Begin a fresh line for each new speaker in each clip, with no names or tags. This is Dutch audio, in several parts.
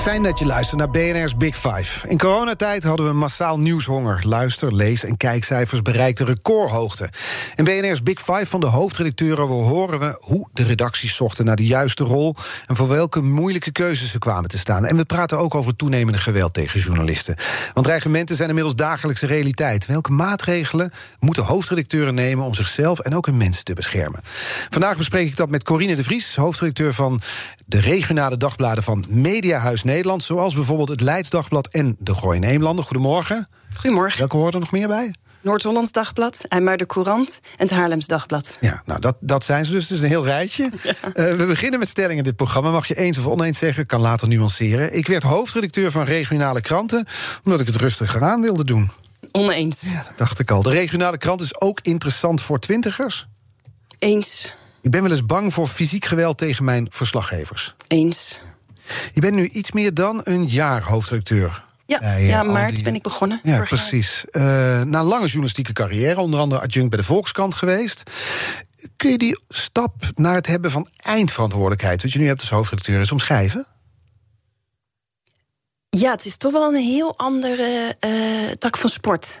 Fijn dat je luistert naar BNR's Big Five. In coronatijd hadden we massaal nieuwshonger. Luister, lees en kijkcijfers bereikten recordhoogte. In BNR's Big Five van de hoofdredacteuren horen we hoe de redacties zochten naar de juiste rol en voor welke moeilijke keuzes ze kwamen te staan. En we praten ook over toenemende geweld tegen journalisten. Want dreigementen zijn inmiddels dagelijkse realiteit. Welke maatregelen moeten hoofdredacteuren nemen om zichzelf en ook hun mensen te beschermen? Vandaag bespreek ik dat met Corine de Vries, hoofdredacteur van de regionale dagbladen van Mediahuis Nederland, zoals bijvoorbeeld het Leidsdagblad en de Gooi in Eemlanden. Goedemorgen.
Goedemorgen.
Welke hoort er nog meer bij?
Noord-Hollands Dagblad, IJmuiden Courant en het Haarlems Dagblad.
Ja, nou dat, dat zijn ze dus. Het is een heel rijtje. Uh, we beginnen met stellingen in dit programma. Mag je eens of oneens zeggen, kan later nuanceren. Ik werd hoofdredacteur van regionale kranten... omdat ik het rustiger aan wilde doen.
Oneens.
Ja, dat dacht ik al. De regionale krant is ook interessant voor twintigers?
Eens.
Ik ben wel eens bang voor fysiek geweld tegen mijn verslaggevers.
Eens.
Je bent nu iets meer dan een jaar hoofdredacteur.
Ja,
bij, eh,
ja
al
maart
die-
ben ik begonnen.
Ja, precies. Eh, na een lange journalistieke carrière, onder andere adjunct bij de Volkskrant geweest. Kun je die stap naar het hebben van eindverantwoordelijkheid, wat je nu hebt als hoofdredacteur, eens omschrijven?
Ja, het is toch wel een heel andere eh, tak van sport.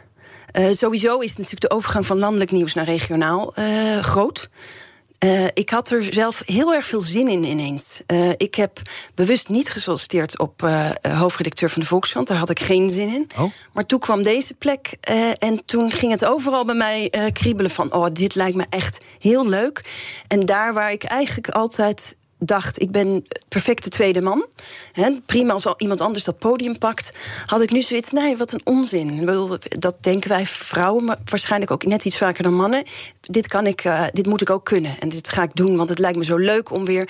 Eh, sowieso is natuurlijk de overgang van landelijk nieuws naar regionaal eh, groot. Eh, ik had er zelf heel erg veel zin in ineens. Eh, ik heb bewust niet gesolliciteerd op eh, hoofdredacteur van de Volkskrant. Daar had ik geen zin in.
Oh.
Maar toen kwam deze plek en toen ging het overal bij mij kriebelen van... oh, dit lijkt me echt heel leuk. En daar waar ik eigenlijk altijd dacht, ik ben perfecte tweede man. Hè, prima als al iemand anders dat podium pakt. Had ik nu zoiets, nee, wat een onzin. Dat denken wij vrouwen, maar waarschijnlijk ook net iets vaker dan mannen. Dit, kan ik, eh, dit moet ik ook kunnen en dit ga ik doen. Want het lijkt me zo leuk om weer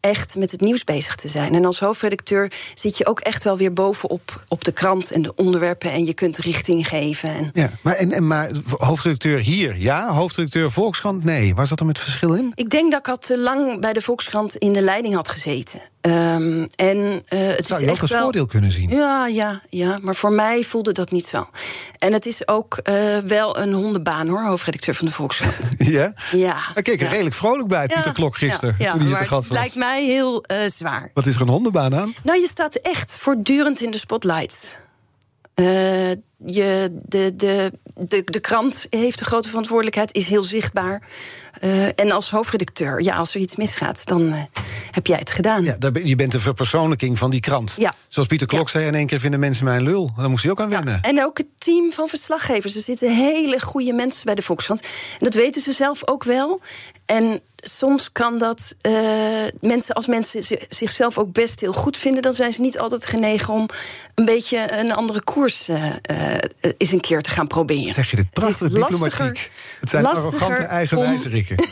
echt met het nieuws bezig te zijn. En als hoofdredacteur zit je ook echt wel weer bovenop op de krant en de onderwerpen... en je kunt richting geven. En
Ja, maar, en, en, maar hoofdredacteur hier, ja. Hoofdredacteur Volkskrant, nee. Waar zat er met verschil in?
Ik denk dat ik al te lang bij de Volkskrant in de leiding had gezeten. Ehm, en eh, het
Zou
is
je ook als
wel...
voordeel kunnen zien?
Ja, ja, ja, maar voor mij voelde dat niet zo. En het is ook eh, wel een hondenbaan hoor, hoofdredacteur van de Volkskrant.
Ja?
Ja.
Daar keek er
ja.
redelijk vrolijk bij, Pieter
Ja,
Klok, gisteren.
Ja,
toen hij
maar
te gast
het
was.
lijkt mij heel eh, zwaar.
Wat is er een hondenbaan aan?
Nou, je staat echt voortdurend in de spotlights. Eh, je, de, de, de, de krant heeft een grote verantwoordelijkheid, is heel zichtbaar. Eh, en als hoofdredacteur, ja, als er iets misgaat, dan eh, heb jij het gedaan.
Ja, je bent de verpersoonlijking van die krant.
Ja.
Zoals Pieter Klok
Ja.
zei, in één keer vinden mensen mij een lul. Daar moest hij ook aan wennen.
En ook het team van verslaggevers. Er zitten hele goede mensen bij de Volkskrant. En dat weten ze zelf ook wel. En soms kan dat eh, mensen, als mensen zi- zichzelf ook best heel goed vinden, dan zijn ze niet altijd genegen om een beetje een andere koers eh, eens een keer te gaan proberen.
Zeg je dit prachtig
Het lastiger-
diplomatiek. Het zijn arrogante
om-
eigenwijzerikken.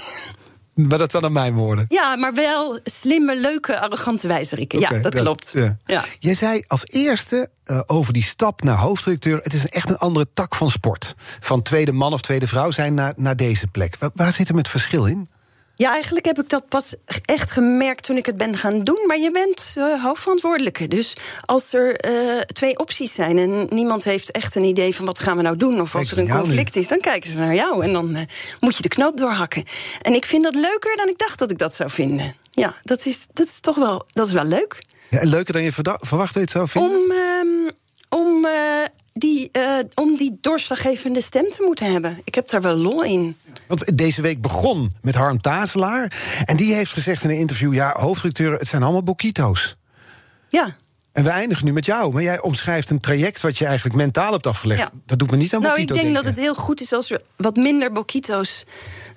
maar dat zijn dan mijn woorden.
Ja, maar wel slimme, leuke, arrogante wijzerikken. Ja, dat klopt.
ja.
Ja.
Jij zei als eerste over die stap naar hoofdredacteur... het is echt een andere tak van sport. Van tweede man of tweede vrouw zijn naar, naar deze plek. Waar, waar zit er met verschil in?
Ja, eigenlijk heb ik dat pas echt gemerkt toen ik het ben gaan doen. Maar je bent eh, hoofdverantwoordelijke. Dus als er eh, twee opties zijn en niemand heeft echt een idee van wat gaan we nou doen, of als er een conflict is, dan kijken ze naar jou en dan eh, moet je de knoop doorhakken. En ik vind dat leuker dan ik dacht dat ik dat zou vinden. Ja, dat is, dat is toch wel, dat is wel leuk.
Ja, en leuker dan je verwacht het zou vinden?
Om, ehm, om, eh, die, eh, om die doorslaggevende stem te moeten hebben. Ik heb daar wel lol in.
Want deze week begon met Harm Tazelaar. En die heeft gezegd in een interview... ja, hoofdredacteur, het zijn allemaal boquito's.
Ja.
En we eindigen nu met jou. Maar jij omschrijft een traject wat je eigenlijk mentaal hebt afgelegd.
Ja.
Dat doet me niet aan
Nou, ik denk dat het heel goed is als er wat minder Bokito's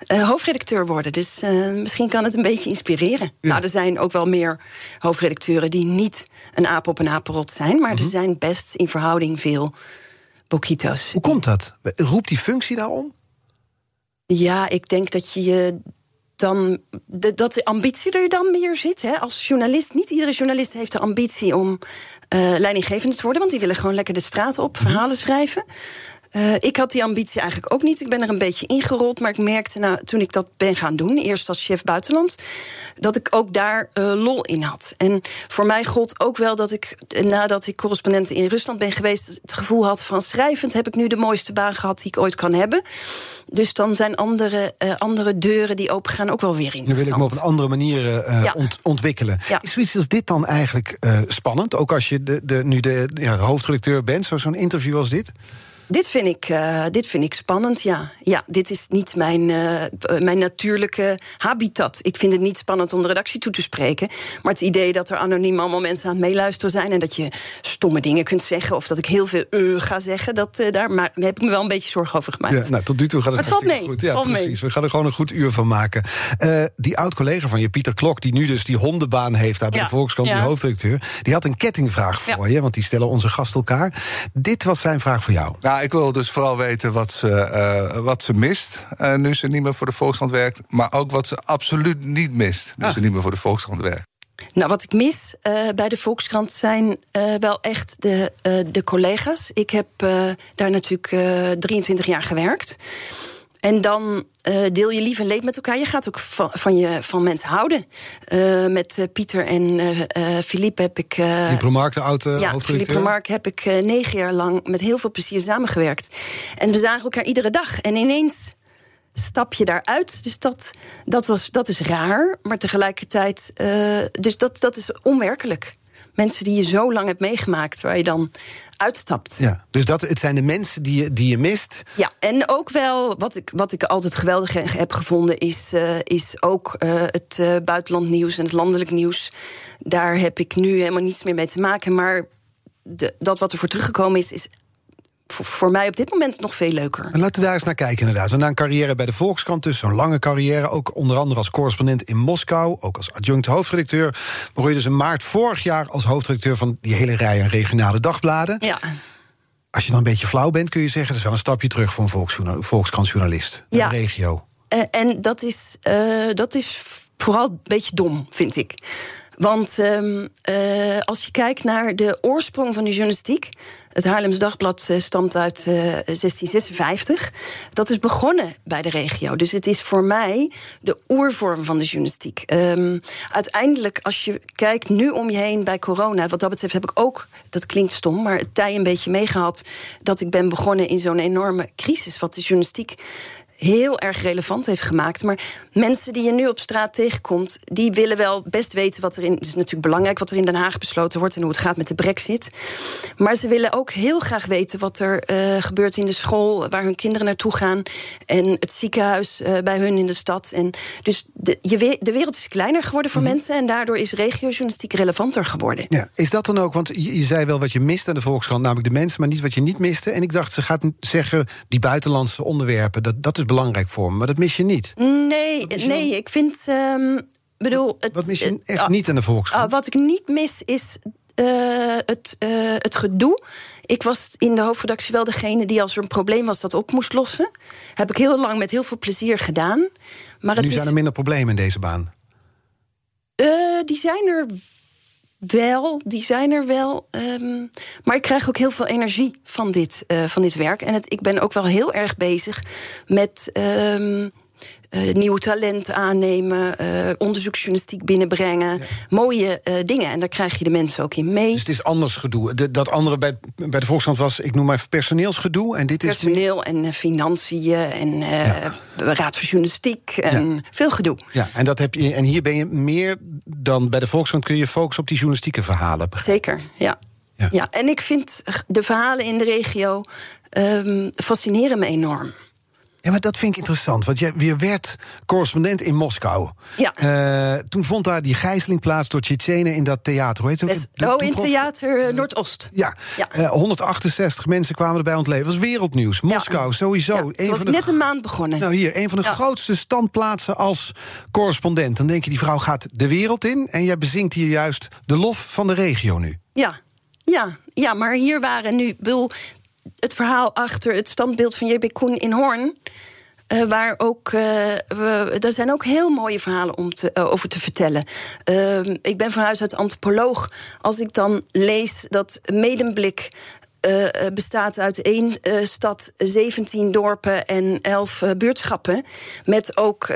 eh, hoofdredacteur worden. Dus eh, misschien kan het een beetje inspireren. Nou, er zijn ook wel meer hoofdredacteuren die niet een aap op een apenrot zijn. Maar
Mhm.
er zijn best in verhouding veel Bokito's.
Hoe komt dat? Roept die functie daarom?
Ja, ik denk dat je je dan de, dat de ambitie er dan meer zit. Hè? Als journalist, niet iedere journalist heeft de ambitie om uh, leidinggevende te worden, want die willen gewoon lekker de straat op
Mhm.
verhalen schrijven. Uh, ik had die ambitie eigenlijk ook niet. Ik ben er een beetje ingerold, maar ik merkte nou, toen ik dat ben gaan doen, eerst als chef buitenland, dat ik ook daar uh, lol in had. En voor mij gold ook wel dat ik, nadat ik correspondent in Rusland ben geweest, het gevoel had van schrijvend heb ik nu de mooiste baan gehad die ik ooit kan hebben. Dus dan zijn andere, uh, andere deuren die opengaan ook wel weer interessant.
Nu wil ik me op een andere manier ja. ont ontwikkelen. Ja. Is zoiets als dit dan eigenlijk spannend? Ook als je de, de, nu de, ja, hoofdredacteur bent, zo'n zo interview als dit?
Dit vind, ik, uh, dit vind ik spannend, ja. Ja, dit is niet mijn, uh, mijn natuurlijke habitat. Ik vind het niet spannend om de redactie toe te spreken. Maar het idee dat er anoniem allemaal mensen aan het meeluisteren zijn... en dat je stomme dingen kunt zeggen... of dat ik heel veel uh, ga zeggen, dat, uh, daar maar, heb ik me wel een beetje zorgen over gemaakt.
Ja, nou, tot nu toe gaat het,
het valt mee.
goed. Ja,
valt
precies. Mee. We gaan er gewoon een goed uur van maken. Uh, die oud-collega van je, Pieter Klok... die nu dus die hondenbaan heeft daar bij
ja.
de Volkskrant,
ja.
die hoofdredacteur... die had een kettingvraag voor je, want die stellen onze gast elkaar. Dit was zijn vraag voor jou.
Nou, ik wil dus vooral weten wat ze, uh, wat ze mist uh, nu ze niet meer voor de Volkskrant werkt. Maar ook wat ze absoluut niet mist nu ah. ze niet meer voor de Volkskrant werkt.
Nou, wat ik mis uh, bij de Volkskrant zijn wel echt de, de collega's. Ik heb daar natuurlijk 23 jaar gewerkt. En dan uh, deel je lief en leed met elkaar. Je gaat ook van, van, je, van mensen houden. Uh, met uh, Pieter en Philippe heb ik.
Philippe Remarque, de oude
ja, Philippe Remarque heb ik negen jaar lang met heel veel plezier samengewerkt. En we zagen elkaar iedere dag. En ineens stap je daaruit. Dus dat, dat, was, dat is raar. Maar tegelijkertijd. dus dat, dat is onwerkelijk. Mensen die je zo lang hebt meegemaakt, waar je dan uitstapt.
Ja, dus dat, het zijn de mensen die je, die je mist.
Ja, en ook wel wat ik, wat ik altijd geweldig heb gevonden, is, uh, is ook uh, het uh, buitenlandnieuws en het landelijk nieuws. Daar heb ik nu helemaal niets meer mee te maken. Maar de, dat wat er voor teruggekomen is, is voor mij op dit moment nog veel leuker.
En laten we daar eens naar kijken, inderdaad. Want na een carrière bij de Volkskrant, dus zo'n lange carrière... ook onder andere als correspondent in Moskou... ook als adjunct hoofdredacteur... begon je dus in maart vorig jaar als hoofdredacteur... van die hele rij aan regionale dagbladen.
Ja.
Als je dan een beetje flauw bent, kun je zeggen... dat is wel een stapje terug voor een Volkskrantjournalist.
Ja.
De regio.
Uh, en dat is, uh, dat is vooral een beetje dom, vind ik. Want um, uh, als je kijkt naar de oorsprong van de journalistiek. Het Haarlems Dagblad uh, stamt uit uh, 1656. Dat is begonnen bij de regio. Dus het is voor mij de oervorm van de journalistiek. Um, uiteindelijk, als je kijkt nu om je heen bij corona. Wat dat betreft heb ik ook, dat klinkt stom, maar het tij een beetje meegehad. Dat ik ben begonnen in zo'n enorme crisis. Wat de journalistiek heel erg relevant heeft gemaakt. Maar mensen die je nu op straat tegenkomt, die willen wel best weten wat er in. Het is natuurlijk belangrijk wat er in Den Haag besloten wordt en hoe het gaat met de Brexit. Maar ze willen ook heel graag weten wat er uh, gebeurt in de school, waar hun kinderen naartoe gaan. En het ziekenhuis uh, bij hun in de stad. En dus de, je, de wereld is kleiner geworden voor mm -hmm. mensen. En daardoor is regiojournalistiek relevanter geworden.
Ja, is dat dan ook? Want je, je zei wel wat je mist aan de Volkskrant, namelijk de mensen, maar niet wat je niet miste. En ik dacht, ze gaat zeggen, die buitenlandse onderwerpen, dat, dat is belangrijk voor me, maar dat mis je niet.
Nee, nee, ik vind. Um, bedoel, het,
wat mis je echt uh, niet aan de Volkskrant?
Uh, wat ik niet mis is uh, het, het gedoe. Ik was in de hoofdredactie wel degene die als er een probleem was dat op moest lossen. Heb ik heel lang met heel veel plezier gedaan. Maar
nu
het
zijn
is,
er minder problemen in deze baan.
die zijn er wel, die zijn er wel. Um, maar ik krijg ook heel veel energie van dit, uh, van dit werk. En het, ik ben ook wel heel erg bezig met. Um, uh, nieuwe talent aannemen, uh, onderzoeksjournalistiek binnenbrengen. Ja. Mooie uh, dingen. En daar krijg je de mensen ook in mee.
Dus het is anders gedoe. De, dat andere bij, bij de Volkskrant was, ik noem maar even personeelsgedoe. En dit
Personeel
is...
en financiën en ja. raad voor journalistiek. En ja. veel gedoe.
Ja, en, dat heb je, en hier ben je meer dan bij de Volkskrant... kun je focussen op die journalistieke verhalen.
Zeker, ja. ja. Ja. en ik vind de verhalen in de regio um, fascineren me enorm.
Ja, maar dat vind ik interessant. Want je, je werd correspondent in Moskou.
Ja.
Uh, toen vond daar die gijzeling plaats door Tsjetsjenen in dat theater. Hoe heet het?
Best, oh, in Theater uh, Noordoost.
Ja. ja. Uh, 168 mensen kwamen erbij ontleven. Dat was wereldnieuws. Moskou,
ja.
sowieso.
Ja, een was van de, net een maand begonnen.
Nou, hier, een van de grootste standplaatsen als correspondent. Dan denk je, die vrouw gaat de wereld in. En jij bezingt hier juist de lof van de regio nu.
Ja, ja, ja maar hier waren nu... Wil, het verhaal achter het standbeeld van J.B. Koen in Hoorn... eh, waar ook, uh, er zijn ook heel mooie verhalen om te, over te vertellen. Ehm, ik ben van huis uit antropoloog. Als ik dan lees dat Medemblik uh, bestaat uit één uh, stad, 17 dorpen en 11 buurtschappen. Met ook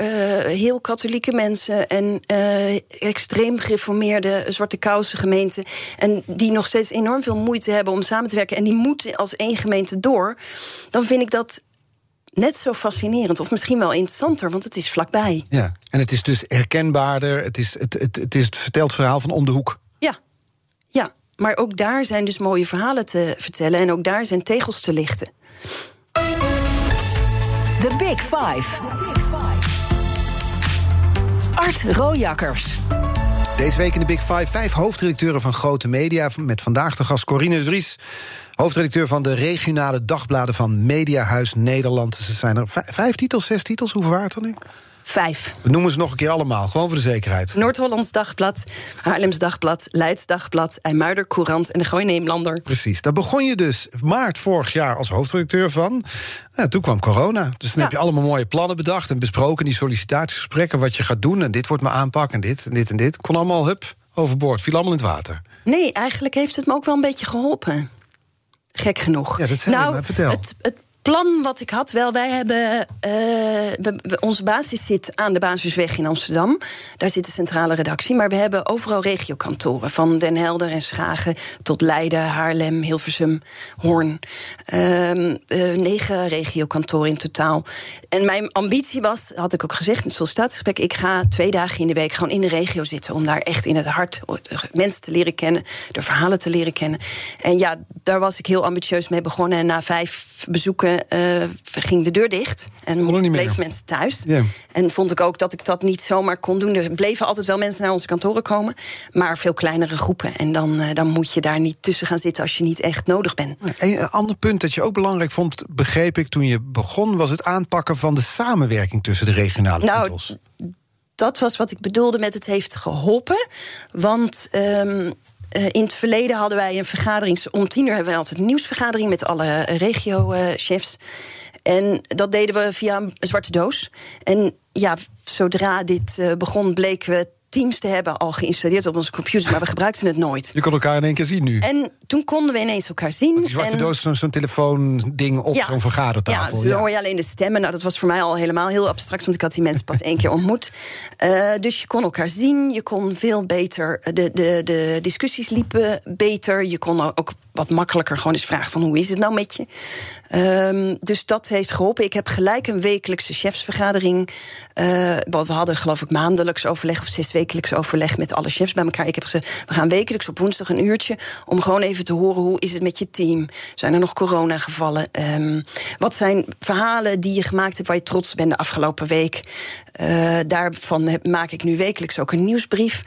heel katholieke mensen en extreem gereformeerde zwarte kousen gemeenten. En die nog steeds enorm veel moeite hebben om samen te werken. En die moeten als één gemeente door. Dan vind ik dat net zo fascinerend, of misschien wel interessanter, want het is vlakbij.
Ja, en het is dus herkenbaarder. Het, is, het, het, het, is het vertelt verhaal van om de hoek.
Ja, ja. Maar ook daar zijn dus mooie verhalen te vertellen en ook daar zijn tegels te lichten.
The Big Five. Art Rojakkers.
Deze week in de Big Five vijf hoofdredacteuren van grote media. Met vandaag de gast Corine de Vries. Hoofdredacteur van de regionale dagbladen van Mediahuis Nederland. Ze zijn er vijf titels, zes titels. Hoeveel waren het er nu?
Vijf.
We noemen ze nog een keer allemaal, gewoon voor de zekerheid.
Noord-Hollands Dagblad, Haarlems Dagblad, Leids Dagblad... IJmuider Courant en de Gooi Neemlander.
Precies, daar begon je dus maart vorig jaar als hoofdredacteur van. Nou, toen kwam corona, dus dan heb je allemaal mooie plannen bedacht... en besproken die sollicitatiegesprekken, wat je gaat doen... en dit wordt mijn aanpak en dit en dit en dit. Kon allemaal, hup, overboord, viel allemaal in het water.
Nee, eigenlijk heeft het me ook wel een beetje geholpen. Gek genoeg.
Ja, dat zei nou.
Het, het plan wat ik had, wel, wij hebben. Uh, onze basis zit aan de Basisweg in Amsterdam. Daar zit de centrale redactie. Maar we hebben overal regiokantoren. Van Den Helder en Schagen tot Leiden, Haarlem, Hilversum, Hoorn. Uh, negen regiokantoren in totaal. En mijn ambitie was, had ik ook gezegd in het sollicitatiegesprek... ik ga twee dagen in de week gewoon in de regio zitten... om daar echt in het hart mensen te leren kennen, de verhalen te leren kennen. En ja, daar was ik heel ambitieus mee begonnen. En na vijf bezoeken ging de deur dicht. En bleven mensen thuis. En vond ik ook dat ik dat niet zomaar kon doen. Er bleven altijd wel mensen naar onze kantoren komen. Maar veel kleinere groepen. En dan, uh, dan moet je daar niet tussen gaan zitten als je niet echt nodig bent.
Een ander punt dat je ook belangrijk vond, begreep ik toen je begon, was het aanpakken van de samenwerking tussen de regionale nou, titels.
Dat was wat ik bedoelde met het heeft geholpen. Want um, uh, in het verleden hadden wij een vergadering. Om tien uur hebben wij altijd een nieuwsvergadering met alle regio-chefs. En dat deden we via een zwarte doos. En ja, zodra dit begon, bleken we Teams te hebben al geïnstalleerd op onze computer, maar we gebruikten het nooit.
Je kon elkaar in één keer zien nu.
En toen konden we ineens elkaar zien. Want
die zwarte en... doos, zo'n zo telefoonding op zo'n vergadertafel.
Ja, zo hoor je alleen de stemmen. Nou, dat was voor mij al helemaal heel abstract, want ik had die mensen pas één keer ontmoet. Uh, dus je kon elkaar zien, je kon veel beter, de, de, de discussies liepen beter. Je kon ook wat makkelijker gewoon eens vragen van hoe is het nou met je. Um, dus dat heeft geholpen. Ik heb gelijk een wekelijkse chefsvergadering. Uh, we hadden geloof ik maandelijks overleg of zes wekelijks overleg met alle chefs bij elkaar. Ik heb gezegd, we gaan wekelijks op woensdag een uurtje om gewoon even te horen hoe is het met je team. Zijn er nog coronagevallen? Um, wat zijn verhalen die je gemaakt hebt waar je trots bent de afgelopen week? Uh, daarvan maak ik nu wekelijks ook een nieuwsbrief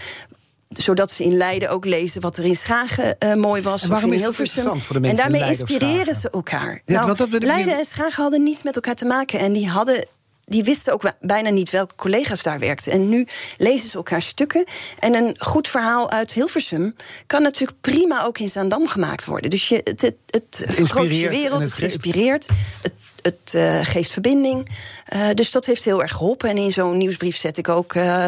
zodat ze in Leiden ook lezen wat er in Schagen uh, mooi was.
En waarom is interessant voor de mensen
En daarmee inspireren ze elkaar. Ja, nou, Leiden en Schagen hadden niets met elkaar te maken. En die hadden die wisten ook bijna niet welke collega's daar werkten. En nu lezen ze elkaar stukken. En een goed verhaal uit Hilversum kan natuurlijk prima ook in Zaandam gemaakt worden. Dus je, het, het, het, je wereld, het, het inspireert. Het het uh, geeft verbinding. Uh, dus dat heeft heel erg geholpen. En in zo'n nieuwsbrief zet ik ook... Uh,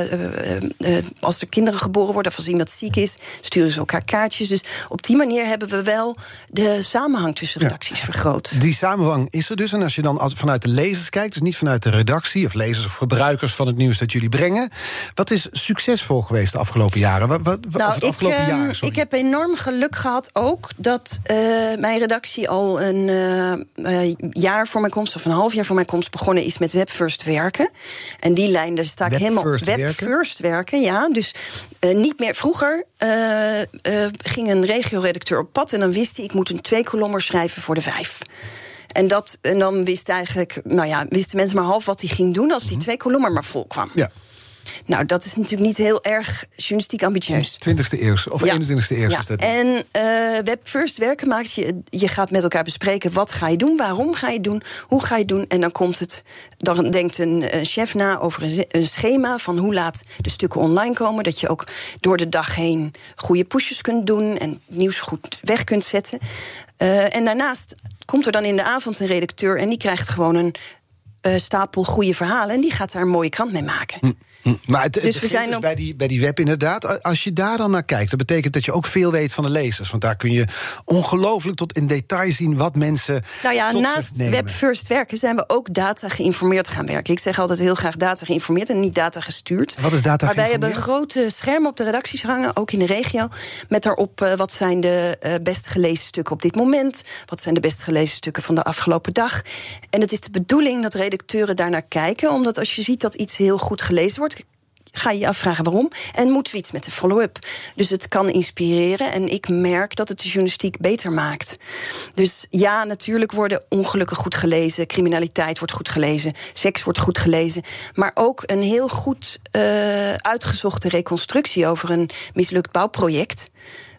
als er kinderen geboren worden of als iemand ziek is... sturen ze elkaar kaartjes. Dus op die manier hebben we wel de samenhang tussen redacties ja. vergroot.
Die samenhang is er dus. En als je dan als, vanuit de lezers kijkt... dus niet vanuit de redactie of lezers of gebruikers van het nieuws dat jullie brengen... wat is succesvol geweest de afgelopen jaren? Wat, wat, nou, afgelopen
ik,
jaar,
ik heb enorm geluk gehad ook... dat mijn redactie al een jaar voor mijn komst, of een half jaar voor mijn komst, begonnen is met Webfirst werken. En die lijn, daar sta ik helemaal
Webfirst
Webfirst werken. ja. Dus uh, niet meer. Vroeger uh, uh, ging een regioredacteur op pad en dan wist hij, ik moet een twee kolommer schrijven voor de vijf. En, dat, en dan wist eigenlijk, nou ja, wisten mensen maar half wat hij ging doen als die mhm. twee kolommer maar vol kwam.
Ja.
Nou, dat is natuurlijk niet heel erg journalistiek ambitieus.
20e eeuw of ja. 21e eeuw ja. is dat.
En uh, Web First werken maakt je... Je gaat met elkaar bespreken wat ga je doen, waarom ga je doen, hoe ga je doen. En dan komt het... Dan denkt een, chef na over een, een, schema van hoe laat de stukken online komen. Dat je ook door de dag heen goede pushes kunt doen... en nieuws goed weg kunt zetten. Uh, en daarnaast komt er dan in de avond een redacteur... en die krijgt gewoon een eh, stapel goede verhalen. En die gaat daar een mooie krant mee maken.
Hm. Maar het, het
Dus we zijn
dus
op-
bij, die, bij die web inderdaad. Als je daar dan naar kijkt, dat betekent dat je ook veel weet van de lezers. Want daar kun je ongelooflijk tot in detail zien wat mensen.
Nou ja, naast
nemen.
Web First werken zijn we ook data geïnformeerd gaan werken. Ik zeg altijd heel graag data geïnformeerd en niet data gestuurd.
Wat is data
Maar wij hebben grote schermen op de redacties hangen, ook in de regio. Met daarop eh, wat zijn de eh, best gelezen stukken op dit moment. Wat zijn de best gelezen stukken van de afgelopen dag. En het is de bedoeling dat redacteuren daarnaar kijken. Omdat als je ziet dat iets heel goed gelezen wordt ga je je afvragen waarom. En moeten we iets met de follow-up. Dus het kan inspireren. En ik merk dat het de journalistiek beter maakt. Dus ja, natuurlijk worden ongelukken goed gelezen. Criminaliteit wordt goed gelezen. Seks wordt goed gelezen. Maar ook een heel goed eh, uitgezochte reconstructie over een mislukt bouwproject.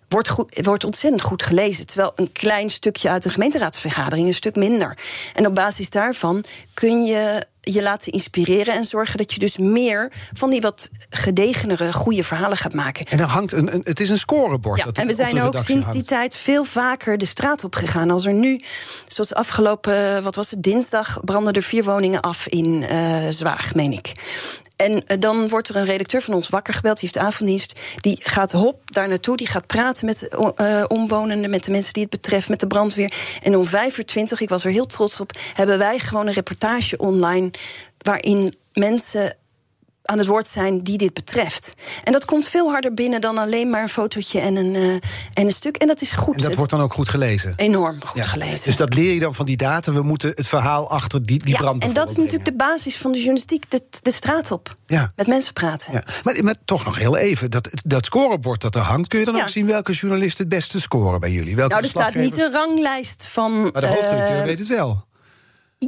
Wordt, goed, wordt ontzettend goed gelezen. Terwijl een klein stukje uit de gemeenteraadsvergadering een stuk minder. En op basis daarvan kun je je laten inspireren en zorgen dat je dus meer van die wat gedegenere, goede verhalen gaat maken.
En er hangt een, een, het is een scorebord.
Ja,
dat
en we zijn ook sinds die tijd veel vaker de straat op gegaan. Als er nu, zoals afgelopen, wat was het, dinsdag brandden er vier woningen af in eh Zwaag, meen ik. En eh, dan wordt er een redacteur van ons wakker gebeld, die heeft avonddienst. Die gaat hop daar naartoe, die gaat praten met eh, omwonenden, met de mensen die het betreft, met de brandweer. En om vijf uur twintig, ik was er heel trots op, hebben wij gewoon een reportage online waarin mensen aan het woord zijn die dit betreft. En dat komt veel harder binnen dan alleen maar een fotootje en een, eh, en een stuk. En dat is goed.
En dat
Het-
wordt dan ook goed gelezen.
enorm goed
Ja.
gelezen.
Dus dat leer je dan van die data. We moeten het verhaal achter die, die
ja,
brand
en dat is natuurlijk de basis van de journalistiek, de, de straat op.
Ja.
Met mensen praten.
Ja, maar, maar toch nog heel even. Dat, dat scorebord dat er hangt, kun je dan ook zien welke journalist het beste scoren bij jullie? Welke
Nou, er staat niet een ranglijst van.
Maar de hoofdredacteur
eh,
weet het wel.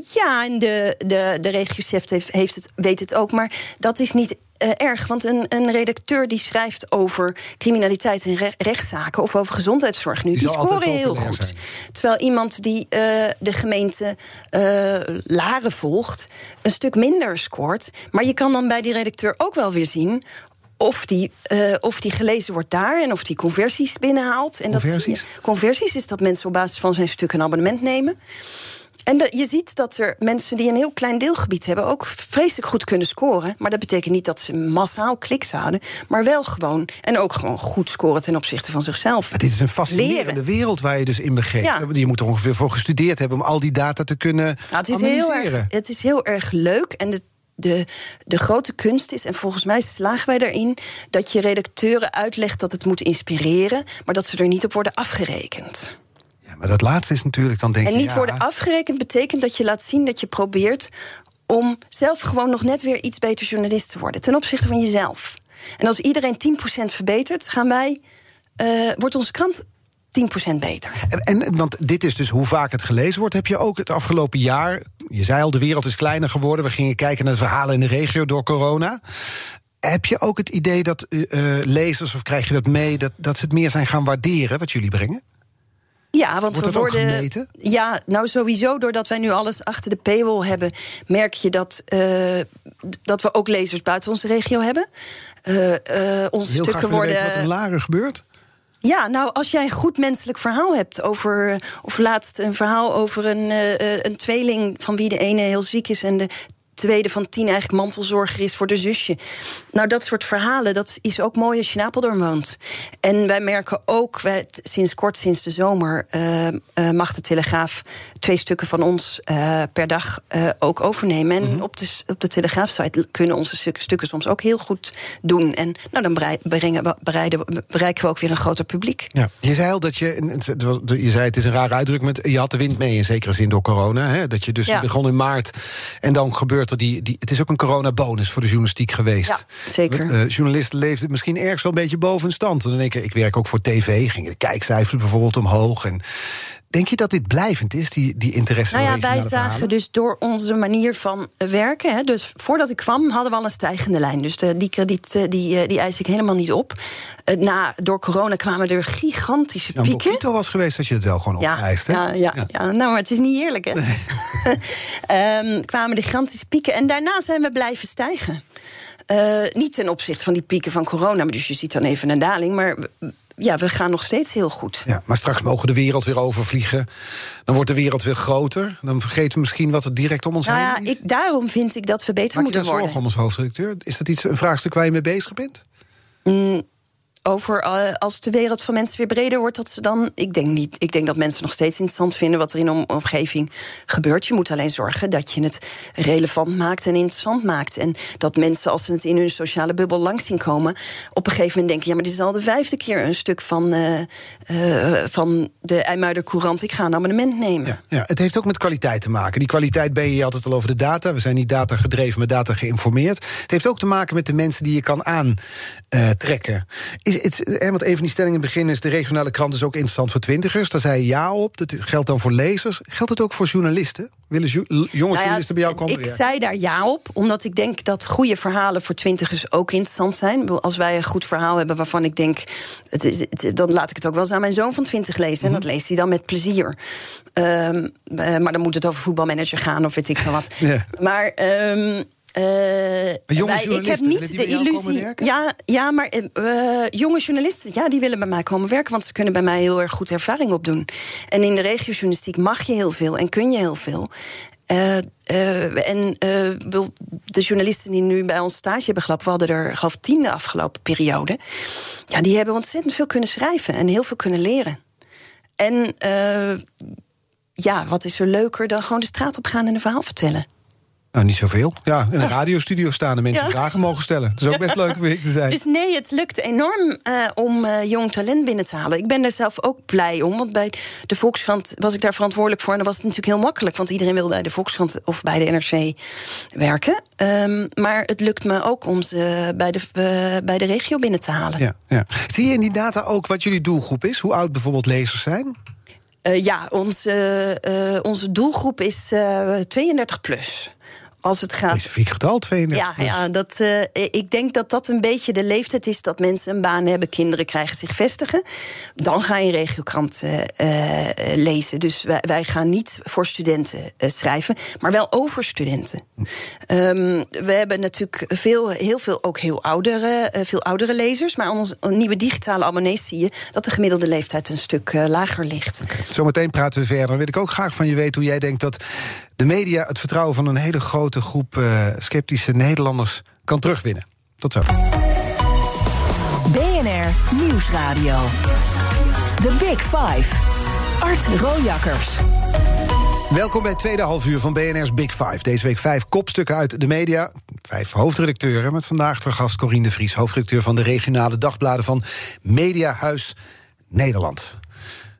Ja, en de, de, de regiechef heeft, heeft het, weet het ook. Maar dat is niet eh, erg. Want een, een redacteur die schrijft over criminaliteit en re- rechtszaken... of over gezondheidszorg nu,
Die
scoren heel goed.
zijn.
Terwijl iemand die eh, de gemeente eh, Laren volgt... een stuk minder scoort. Maar je kan dan bij die redacteur ook wel weer zien... Of die, of die gelezen wordt daar en of die conversies binnenhaalt. En
Conversies?
Dat, conversies is dat mensen op basis van zijn stuk een abonnement nemen. En de- je ziet dat er mensen die een heel klein deelgebied hebben... ook vreselijk goed kunnen scoren. Maar dat betekent niet dat ze massaal kliks houden. Maar wel gewoon, en ook gewoon goed scoren ten opzichte van zichzelf.
Maar dit is een fascinerende
Leren.
wereld waar je dus in begeeft.
Ja.
Je moet er ongeveer voor gestudeerd hebben... om al die data te kunnen
Nou, het, is heel erg, het is heel erg leuk. En de, de, de grote kunst is, en volgens mij slagen wij daarin... dat je redacteuren uitlegt dat het moet inspireren... maar dat ze er niet op worden afgerekend.
Maar dat laatste is natuurlijk dan denk
En
je...
niet
ja,
worden afgerekend betekent dat je laat zien dat je probeert om zelf gewoon nog net weer iets beter journalist te worden ten opzichte van jezelf. En als iedereen 10% verbetert, gaan wij, eh, wordt onze krant 10% beter.
En, en, want dit is dus hoe vaak het gelezen wordt. Heb je ook het afgelopen jaar... je zei al, de wereld is kleiner geworden. We gingen kijken naar de verhalen in de regio door corona. Heb je ook het idee dat eh, eh, lezers, of krijg je dat mee... Dat, dat ze het meer zijn gaan waarderen, wat jullie brengen?
Ja, want
Wordt
we worden.
gemeten?
Ja, nou sowieso, doordat wij nu alles achter de paywall hebben, merk je dat, eh, dat we ook lezers buiten onze regio hebben. Eh, eh, onze
Heel
stukken worden.
weten wat er Laren gebeurt.
Ja, nou, als jij een goed menselijk verhaal hebt over. of laatst een verhaal over een, een tweeling van wie de ene heel ziek is en de tweede van tien eigenlijk mantelzorger is voor de zusje. Nou, dat soort verhalen, dat is ook mooi als je in Apeldoorn woont. En wij merken ook, wij, sinds kort, sinds de zomer, eh, eh, mag de Telegraaf twee stukken van ons eh, per dag ook overnemen. En op de, op de Telegraafsite kunnen onze stukken, stukken soms ook heel goed doen. En nou, dan brengen bereiden bereiken we ook weer een groter publiek.
Ja. Je zei al dat je. Je zei het is een rare uitdrukking. Met, je had de wind mee in zekere zin door corona. Hè? Dat je dus
Ja.
begon in maart. En dan gebeurt die. die het is ook een coronabonus voor de journalistiek geweest.
Ja, zeker.
Eh, journalisten leefden misschien ergens wel een beetje boven hun stand. En dan denk ik, ik werk ook voor tv. Gingen de kijkcijfers bijvoorbeeld omhoog. En denk je dat dit blijvend is, die, die interesse?
Nou ja, wij zagen dus door onze manier van werken. Hè, dus voordat ik kwam hadden we al een stijgende lijn. Dus de, die krediet eh, die, eh, die eis ik helemaal niet op. Eh, na, door corona kwamen er gigantische
Nou,
pieken.
Mojito was geweest dat je het wel gewoon
Ja,
opeist. hè?
ja, ja, ja. nou, maar het is niet eerlijk, hè? Ehm, kwamen de gigantische pieken. En daarna zijn we blijven stijgen. Niet ten opzichte van die pieken van corona. maar Dus je ziet dan even een daling. Maar ja, we gaan nog steeds heel goed.
Ja, maar straks mogen de wereld weer overvliegen. Dan wordt de wereld weer groter. Dan vergeten we misschien wat er direct om ons
Nou
heen
ja,
is.
ik, daarom vind ik dat we beter
Maak je
moeten
daar
worden.
zorgen om als hoofdredacteur? Is dat iets, een vraagstuk waar je mee bezig bent?
Over eh, als de wereld van mensen weer breder wordt, dat ze dan. Ik denk niet. Ik denk dat mensen nog steeds interessant vinden wat er in hun omgeving gebeurt. Je moet alleen zorgen dat je het relevant maakt en interessant maakt. En dat mensen, als ze het in hun sociale bubbel langs zien komen, op een gegeven moment denken: ja, maar dit is al de vijfde keer een stuk van, eh, eh, van de IJmuider Courant. Ik ga een abonnement nemen.
Ja, ja, het heeft ook met kwaliteit te maken. Die kwaliteit ben je altijd al over de data. We zijn niet data gedreven, maar data geïnformeerd. Het heeft ook te maken met de mensen die je kan aantrekken. Is, het, eh, want een van die stellingen in het begin is... de regionale krant is ook interessant voor twintigers. Daar zei je ja op. Dat geldt dan voor lezers. Geldt het ook voor journalisten? Willen jo- jonge
Nou ja,
journalisten bij jou komen
Ik
werken?
zei daar ja op, omdat ik denk dat goede verhalen voor twintigers ook interessant zijn. Als wij een goed verhaal hebben waarvan ik denk, het is, het- dan laat ik het ook wel eens aan mijn zoon van twintig lezen. En dat leest hij dan met plezier. Ehm, eh, maar dan moet het over voetbalmanager gaan of weet ik veel wat.
Ja.
Maar. ehm, eh,
jonge
wij- ik heb
journalisten,
niet
die
de illusie. Ja, ja, maar eh, eh, jonge journalisten, ja, die willen bij mij komen werken, want ze kunnen bij mij heel erg goed ervaring opdoen. En in de regiojournalistiek mag je heel veel en kun je heel veel. Eh, eh, en eh, de journalisten die nu bij ons stage hebben gelopen, we hadden er geloof tien de afgelopen periode. Ja, die hebben ontzettend veel kunnen schrijven en heel veel kunnen leren. En eh, ja, wat is er leuker dan gewoon de straat op gaan en een verhaal vertellen?
Nou, niet zoveel. Ja, in een radiostudio staan en mensen
Ja.
vragen mogen stellen. Het is ook best leuk om te zijn.
Dus nee, het lukt enorm eh, om eh, jong talent binnen te halen. Ik ben daar zelf ook blij om. Want bij de Volkskrant was ik daar verantwoordelijk voor. En dan was het natuurlijk heel makkelijk. Want iedereen wil bij de Volkskrant of bij de NRC werken. Ehm, maar het lukt me ook om ze bij de, eh, bij de regio binnen te halen.
Ja, ja. Zie je in die data ook wat jullie doelgroep is? Hoe oud bijvoorbeeld lezers zijn?
Ja, onze, onze doelgroep is eh 32 plus. Als het gaat
Specifiek getal, 32.
Ja,
plus.
ja dat, eh, ik denk dat dat een beetje de leeftijd is dat mensen een baan hebben, kinderen krijgen, zich vestigen. Dan ga je een regiokrant eh, eh, lezen. Dus wij, wij gaan niet voor studenten schrijven, maar wel over studenten. Ehm, we hebben natuurlijk veel, heel veel ook heel oudere, veel oudere lezers. Maar aan onze nieuwe digitale abonnees zie je dat de gemiddelde leeftijd een stuk lager ligt.
Zometeen praten we verder. Wil ik ook graag van je weten hoe jij denkt dat de media het vertrouwen van een hele grote groep eh, sceptische Nederlanders kan terugwinnen. Tot zo.
BNR Nieuwsradio. The Big Five. Art Rojakkers.
Welkom bij het tweede halfuur van BNR's Big Five. Deze week vijf kopstukken uit de media. Vijf hoofdredacteuren. Met vandaag ter gast Corine de Vries, hoofdredacteur van de regionale dagbladen van Mediahuis Nederland.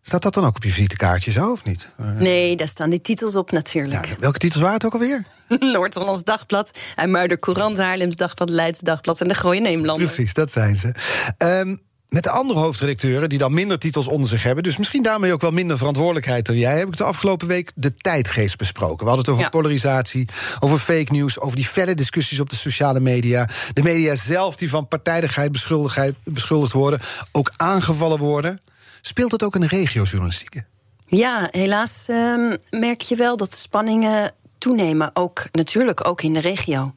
Staat dat dan ook op je visitekaartje zo of niet? Eh,
Nee, daar staan die titels op natuurlijk.
ja, welke titels waren het ook alweer?
Noord-Hollands Dagblad, Muider Courant, Haarlems Dagblad, Leids Dagblad en de Gooie Neemlander.
Precies, dat zijn ze. Ehm, met de andere hoofdredacteuren die dan minder titels onder zich hebben, dus misschien daarmee ook wel minder verantwoordelijkheid dan jij, heb ik de afgelopen week de tijdgeest besproken. We hadden het over
Ja.
polarisatie, over fake news, over die felle discussies op de sociale media. De media zelf die van partijdigheid beschuldigd worden, ook aangevallen worden. Speelt dat ook in de regiojournalistiek?
Ja, helaas ehm, merk je wel dat de spanningen toenemen. Ook natuurlijk ook in de regio.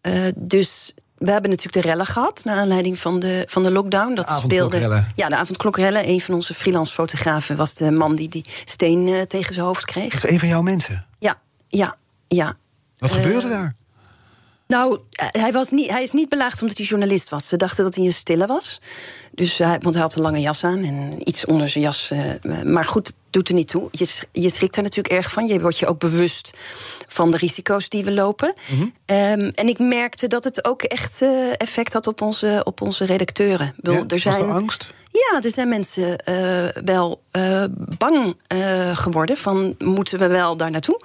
Eh, dus we hebben natuurlijk de rellen gehad naar aanleiding van de, van de lockdown. Dat
avondklokrellen.
Ja, de avondklokrellen. Een van onze freelance fotografen was de man die die steen eh, tegen zijn hoofd kreeg.
Dat is een van jouw mensen.
Ja, ja, ja.
Wat
Eh,
gebeurde daar?
Nou, eh, hij, was niet, hij is niet belaagd omdat hij journalist was. Ze dachten dat hij een stille was. Dus hij, want hij had een lange jas aan en iets onder zijn jas. eh, maar goed, doet er niet toe. Je, je schrikt er natuurlijk erg van. Je wordt je ook bewust van de risico's die we lopen.
Mhm.
Ehm, en ik merkte dat het ook echt eh, effect had op onze, op onze redacteuren.
Ja,
er
was
zijn,
er angst?
Ja, er zijn mensen eh, wel eh, bang eh, geworden van moeten we wel daar naartoe.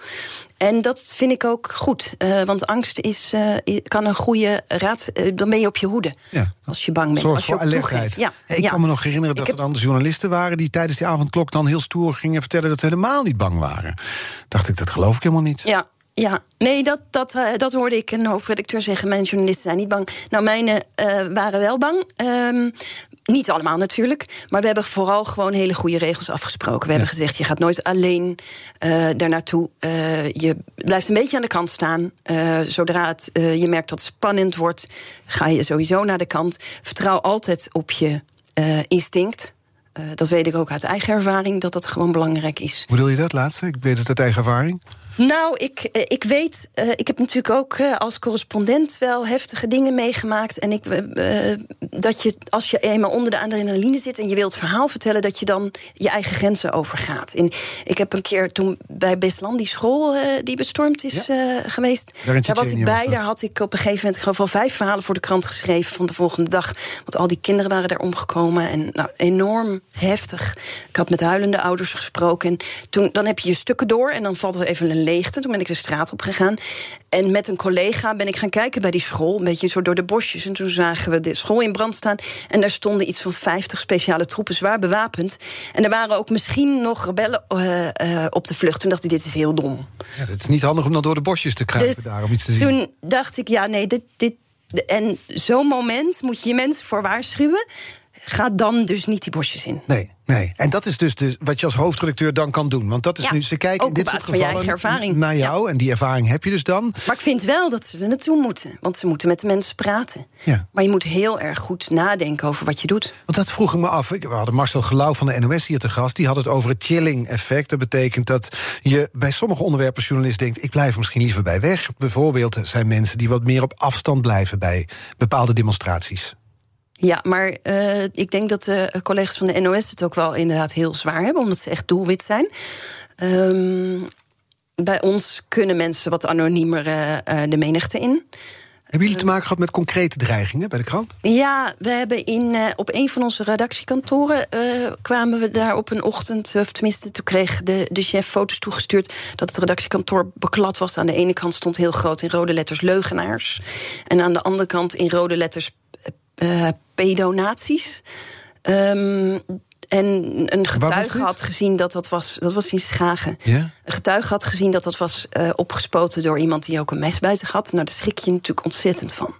En dat vind ik ook goed. eh, want angst is, eh, i- kan een goede raad. eh, dan ben je op je hoede.
Ja.
Als je bang bent.
Zorg
als je
voor alertheid.
Ja,
ik
ja.
kan me nog herinneren dat
heb-
er dan de journalisten waren die tijdens die avondklok dan heel stoer gingen vertellen dat ze helemaal niet bang waren. Dacht ik, dat geloof ik helemaal niet.
Ja, ja. nee, dat, dat, dat hoorde ik een hoofdredacteur zeggen. Mijn journalisten zijn niet bang. Nou, mijne waren wel bang. Ehm, niet allemaal natuurlijk. Maar we hebben vooral gewoon hele goede regels afgesproken. We hebben gezegd, je gaat nooit alleen eh daar naartoe. Eh, je blijft een beetje aan de kant staan. Eh, zodra het, je merkt dat het spannend wordt... ga je sowieso naar de kant. Vertrouw altijd op je instinct. Dat weet ik ook uit eigen ervaring, dat dat gewoon belangrijk is.
Hoe bedoel je dat laatste? Ik weet het uit eigen ervaring.
Nou, ik, eh, ik weet, uh, ik heb natuurlijk ook uh, als correspondent wel heftige dingen meegemaakt. En ik, dat je, als je eenmaal onder de adrenaline zit en je wilt verhaal vertellen, dat je dan je eigen grenzen overgaat. En ik heb een keer toen bij Beslan, die school die bestormd is ja. geweest, daar was ik bij. Daar had ik op een gegeven moment gewoon vijf verhalen voor de krant geschreven van de volgende dag. Want al die kinderen waren daar omgekomen. En nou, enorm heftig. Ik had met huilende ouders gesproken. En toen, dan heb je je stukken door en dan valt er even een leegte. Toen ben ik de straat op gegaan. En met een collega ben ik gaan kijken bij die school. Een beetje zo door de bosjes. En toen zagen we de school in brand staan. En daar stonden iets van 50 speciale troepen, zwaar bewapend. En er waren ook misschien nog rebellen uh, uh, op de vlucht. Toen dacht ik, dit is heel dom.
Ja, het is niet handig om dan door de bosjes te kruipen
dus
daar om iets te zien.
Toen dacht ik, ja, nee, dit. dit en zo'n moment moet je je mensen voor waarschuwen. Ga dan dus niet die bosjes in.
Nee. Nee, en dat is dus de, wat je als hoofdredacteur dan kan doen. Want dat is
ja,
nu, ze kijken in dit soort gevallen
ervaring.
naar jou. Ja. En die ervaring heb je dus dan.
Maar ik vind wel dat ze er naartoe moeten. Want ze moeten met de mensen praten.
Ja.
Maar je moet heel erg goed nadenken over wat je doet.
Want dat vroeg ik me af. We hadden Marcel Gelauw van de NOS hier te gast. Die had het over het chilling effect. Dat betekent dat je bij sommige onderwerpen journalist denkt... ik blijf misschien liever bij weg. Bijvoorbeeld zijn mensen die wat meer op afstand blijven... bij bepaalde demonstraties.
Ja, maar uh, ik denk dat de collega's van de NOS het ook wel inderdaad heel zwaar hebben, omdat ze echt doelwit zijn. Um, bij ons kunnen mensen wat anoniemer uh, de menigte in.
Hebben jullie te maken gehad met concrete dreigingen bij de krant?
Ja, we hebben in, uh, op een van onze redactiekantoren uh, kwamen we daar op een ochtend, of tenminste, toen kreeg de, de chef foto's toegestuurd dat het redactiekantoor beklad was. Aan de ene kant stond heel groot in rode letters leugenaars. En aan de andere kant in rode letters uh, pedonaties. Um, en een getuige had gezien dat dat was. Dat was in Schagen. Een getuige had gezien dat dat was uh, opgespoten door iemand die ook een mes bij zich had. Nou, daar schrik je natuurlijk ontzettend van.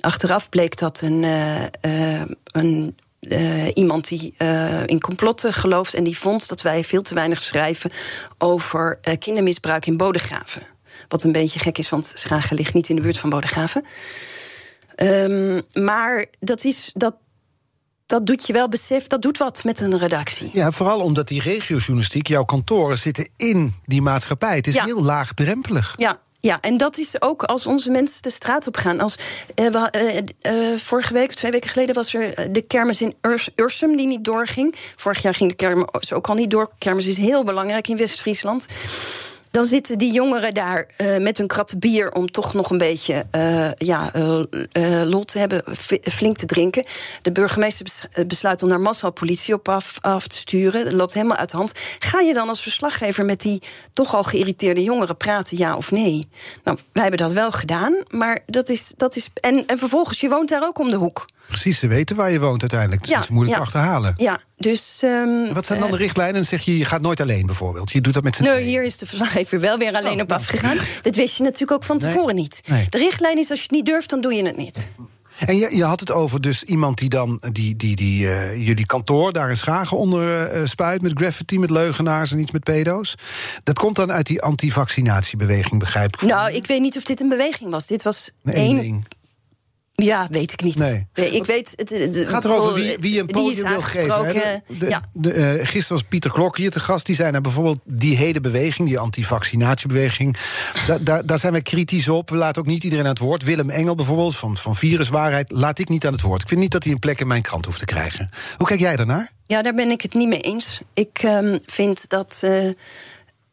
Achteraf bleek dat een. Uh, een uh, iemand die uh, in complotten gelooft en die vond dat wij veel te weinig schrijven over uh, kindermisbruik in Bodegraven. Wat een beetje gek is, want Schagen ligt niet in de buurt van Bodegraven. Um, maar dat is. Dat, dat doet je wel besef, dat doet wat met een redactie.
Ja, vooral omdat die regiojournalistiek, jouw kantoren zitten in die maatschappij. Het is
Ja.
heel laagdrempelig.
Ja, ja, en dat is ook als onze mensen de straat op gaan. Als, eh, we, eh, eh, vorige week, twee weken geleden, was er eh, de kermis in Urs, Ursum die niet doorging. Vorig jaar ging de kermis ook al niet door. Kermis is heel belangrijk in West-Friesland. Dan zitten die jongeren daar eh, met hun kratten bier om toch nog een beetje eh, ja, eh, lol te hebben, flink te drinken. De burgemeester bes- besluit om daar massaal politie op af, af te sturen. Dat loopt helemaal uit de hand. Ga je dan als verslaggever met die toch al geïrriteerde jongeren praten, ja of nee? Nou, wij hebben dat wel gedaan, maar dat is. Dat is en, en vervolgens, je woont daar ook om de hoek.
Precies, ze weten waar je woont uiteindelijk. Dus
Ja,
het is moeilijk
ja.
te achterhalen.
Ja, dus. ehm,
Wat zijn dan de
eh,
richtlijnen? Dan zeg je, je gaat nooit alleen bijvoorbeeld. Je doet dat met z'n
Nee,
tweeën.
hier is de verslaggever wel weer alleen
Oh,
op
nou.
afgegaan. Dat wist je natuurlijk ook van
Nee.
tevoren niet.
Nee.
De richtlijn is: als je het niet durft, dan doe je het niet.
En je, je had het over dus iemand die dan die, die, die, eh, jullie kantoor daar in Schagen onder eh, spuit... met graffiti, met leugenaars en iets met pedo's. Dat komt dan uit die antivaccinatiebeweging, begrijp ik.
Nou, ik weet niet of dit een beweging was. Dit was
Een
één. Ja, weet ik niet.
Nee.
ik weet. Het,
gaat erover wie, wie een podium wil geven. hè. De- de-
ja.
de, eh, gisteren was Pieter Klok hier te gast. Die zei nou bijvoorbeeld die hele beweging, die antivaccinatiebeweging... da, da- daar zijn we kritisch op. We laten ook niet iedereen aan het woord. Willem Engel bijvoorbeeld, van, van Viruswaarheid... laat ik niet aan het woord. Ik vind niet dat hij een plek in mijn krant hoeft te krijgen. Hoe kijk jij daarnaar?
ja, daar ben ik het niet mee eens. Ik ehm, vind dat. eh,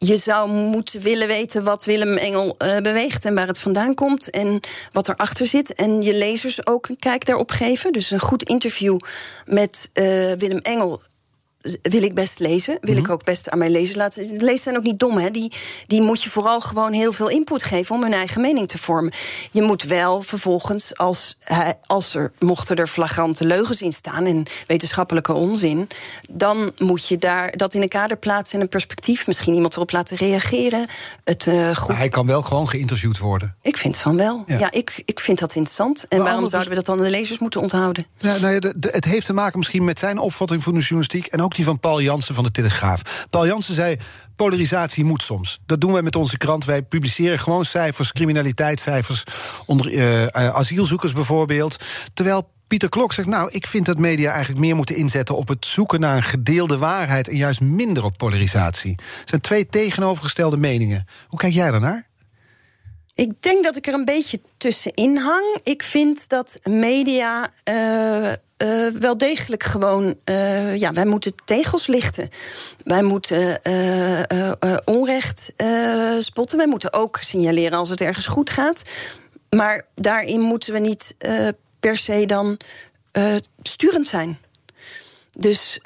je zou moeten willen weten wat Willem Engel eh, beweegt en waar het vandaan komt en wat erachter zit. En je lezers ook een kijk daarop geven. Dus een goed interview met eh, Willem Engel wil ik best lezen. Wil ik ook best aan mijn lezers laten. Lezers zijn ook niet dom, hè? Die, die moet je vooral gewoon heel veel input geven om hun eigen mening te vormen. Je moet wel vervolgens, als, als er mochten er flagrante leugens in staan en wetenschappelijke onzin, dan moet je daar dat in een kader plaatsen en een perspectief. Misschien iemand erop laten reageren. Het eh, goed.
Maar hij kan wel gewoon geïnterviewd worden.
Ik vind van wel.
Ja.
Ja, ik, ik vind dat interessant. En
Maar
waarom zouden we dat dan aan de lezers moeten onthouden?
Ja, nou ja, de- de- het heeft te maken misschien met zijn opvatting van de journalistiek... en ook van Paul Jansen van de Telegraaf. Paul Jansen zei, polarisatie moet soms. Dat doen wij met onze krant. Wij publiceren gewoon cijfers, criminaliteitscijfers... onder eh, eh, asielzoekers bijvoorbeeld. Terwijl Pieter Klok zegt, nou, ik vind dat media eigenlijk meer moeten inzetten op het zoeken naar een gedeelde waarheid en juist minder op polarisatie. Het zijn twee tegenovergestelde meningen. Hoe kijk jij daarnaar?
Ik denk dat ik er een beetje tussenin hang. Ik vind dat media uh, uh, wel degelijk gewoon. Uh, ja, wij moeten tegels lichten. Wij moeten onrecht spotten. Wij moeten ook signaleren als het ergens goed gaat. Maar daarin moeten we niet per se dan sturend zijn. Dus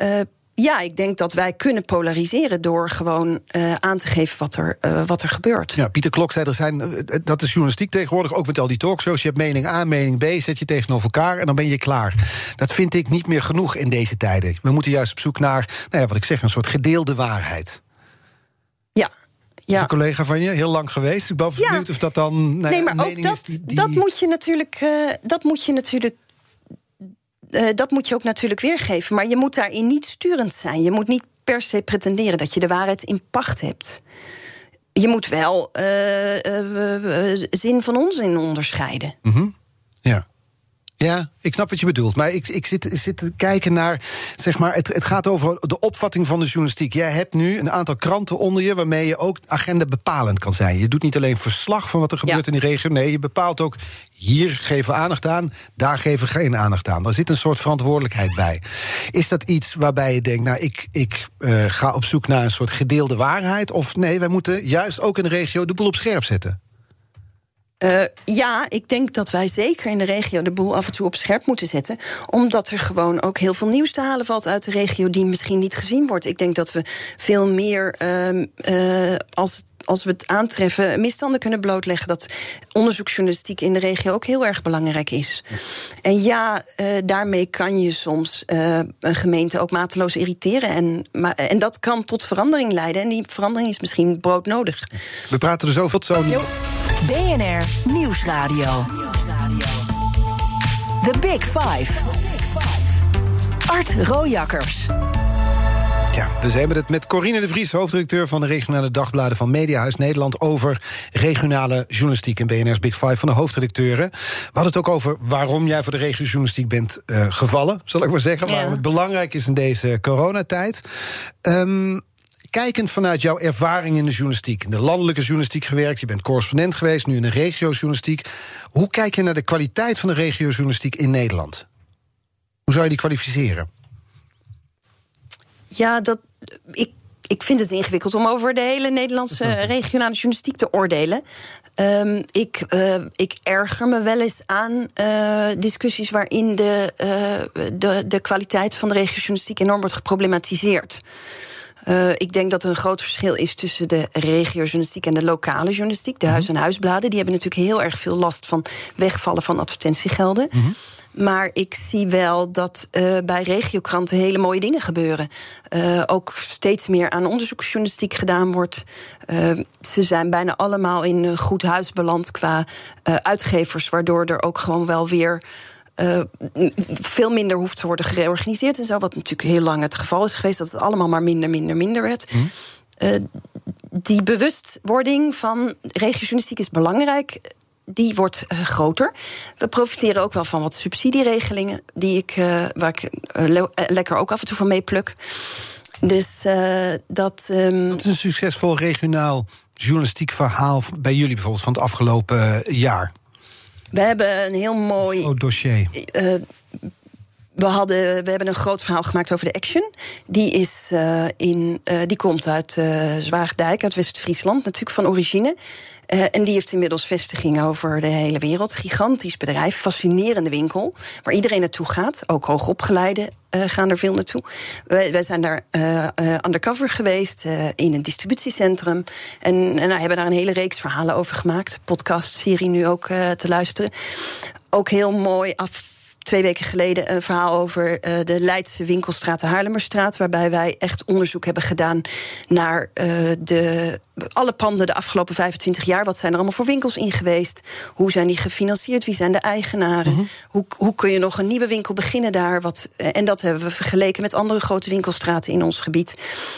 ja, ik denk dat wij kunnen polariseren door gewoon uh, aan te geven wat er, uh, wat er gebeurt.
Ja, Pieter Klok zei er zijn, uh, dat is journalistiek tegenwoordig, ook met al die talkshows. Je hebt mening A, mening B, zet je tegenover elkaar en dan ben je klaar. Dat vind ik niet meer genoeg in deze tijden. We moeten juist op zoek naar, nou ja, wat ik zeg, een soort gedeelde waarheid.
Ja, ja.
een collega van je, heel lang geweest. Ik ben ja. benieuwd of dat dan.
Nou nee, maar ook dat, die, die... dat moet je natuurlijk. Uh, dat moet je natuurlijk uh, dat moet je ook natuurlijk weergeven. Maar je moet daarin niet sturend zijn. Je moet niet per se pretenderen dat je de waarheid in pacht hebt. Je moet wel uh, uh, zin van onzin onderscheiden.
-hmm. Ja. Ja, ik snap wat je bedoelt. Maar ik, ik zit, zit te kijken naar. Zeg maar, het, het gaat over de opvatting van de journalistiek. Jij hebt nu een aantal kranten onder je. waarmee je ook agenda bepalend kan zijn. Je doet niet alleen verslag van wat er gebeurt in die regio. Nee, je bepaalt ook. Hier geven we aandacht aan, daar geven we geen aandacht aan. Daar zit een soort verantwoordelijkheid bij. Is dat iets waarbij je denkt, nou, ik, ik uh, ga op zoek naar een soort gedeelde waarheid? Of nee, wij moeten juist ook in de regio de boel op scherp zetten?
Uh, ja, ik denk dat wij zeker in de regio de boel af en toe op scherp moeten zetten. Omdat er gewoon ook heel veel nieuws te halen valt uit de regio die misschien niet gezien wordt. Ik denk dat we veel meer uh, uh, als als we het aantreffen, misstanden kunnen blootleggen. Dat onderzoeksjournalistiek in de regio ook heel erg belangrijk is. En ja, uh, daarmee kan je soms uh, een gemeente ook mateloos irriteren. En, maar, en dat kan tot verandering leiden. En die verandering is misschien broodnodig.
We praten er zoveel zo.
BNR Nieuwsradio. The Big Five. Art Rojakkers.
Ja, we hebben het met Corine de Vries, hoofddirecteur van de regionale dagbladen van Mediahuis Nederland, over regionale journalistiek in BNR's Big Five van de hoofdredacteuren. We hadden het ook over waarom jij voor de regiojournalistiek bent uh, gevallen, zal ik maar zeggen. Ja. Waarom het belangrijk is in deze coronatijd. Um, kijkend vanuit jouw ervaring in de journalistiek, in de landelijke journalistiek gewerkt, je bent correspondent geweest, nu in de regiojournalistiek. Hoe kijk je naar de kwaliteit van de regiojournalistiek in Nederland? Hoe zou je die kwalificeren?
Ja, dat. Ik, ik vind het ingewikkeld om over de hele Nederlandse regionale journalistiek te oordelen. Um, ik, uh, ik erger me wel eens aan uh, discussies waarin de, uh, de, de kwaliteit van de regiojournalistiek enorm wordt geproblematiseerd. Uh, ik denk dat er een groot verschil is tussen de regiojournalistiek en de lokale journalistiek. De huis- en huisbladen die hebben natuurlijk heel erg veel last van wegvallen van advertentiegelden. Mm -hmm. Maar ik zie wel dat uh, bij regiokranten hele mooie dingen gebeuren. Uh, ook steeds meer aan onderzoeksjournalistiek gedaan wordt. Uh, ze zijn bijna allemaal in goed huis beland qua uitgevers, waardoor er ook gewoon wel weer. Uh, veel minder hoeft te worden gereorganiseerd en zo. Wat natuurlijk heel lang het geval is geweest, dat het allemaal maar minder, minder, minder werd. Mm. Uh, die bewustwording van regiojournalistiek is belangrijk die wordt uh, groter. We profiteren ook wel van wat subsidieregelingen, die ik, waar ik le lekker ook af en toe van meepluk. Dus dat. Um...
Wat is een succesvol regionaal journalistiek verhaal bij jullie bijvoorbeeld van het afgelopen jaar?
We hebben een heel mooi.
Oh, dossier.
We, hadden, we hebben een groot verhaal gemaakt over de Action. Die, is, uh, in, uh, die komt uit uh, Zwaagdijk, uit West-Friesland, natuurlijk van origine. En die heeft inmiddels vestigingen over de hele wereld. Gigantisch bedrijf, fascinerende winkel. Waar iedereen naartoe gaat. Ook hoogopgeleiden gaan er veel naartoe. Wij, zijn daar undercover geweest in een distributiecentrum. En, en nou, hebben daar een hele reeks verhalen over gemaakt. Podcast-serie nu ook te luisteren. Ook heel mooi af twee weken geleden een verhaal over uh, de Leidse winkelstraat, de Haarlemmerstraat. Waarbij wij echt onderzoek hebben gedaan naar uh, de, alle panden de afgelopen 25 jaar. Wat zijn er allemaal voor winkels in geweest? Hoe zijn die gefinancierd? Wie zijn de eigenaren? Mm -hmm. hoe, hoe kun je nog een nieuwe winkel beginnen daar? Wat, en dat hebben we vergeleken met andere grote winkelstraten in ons gebied.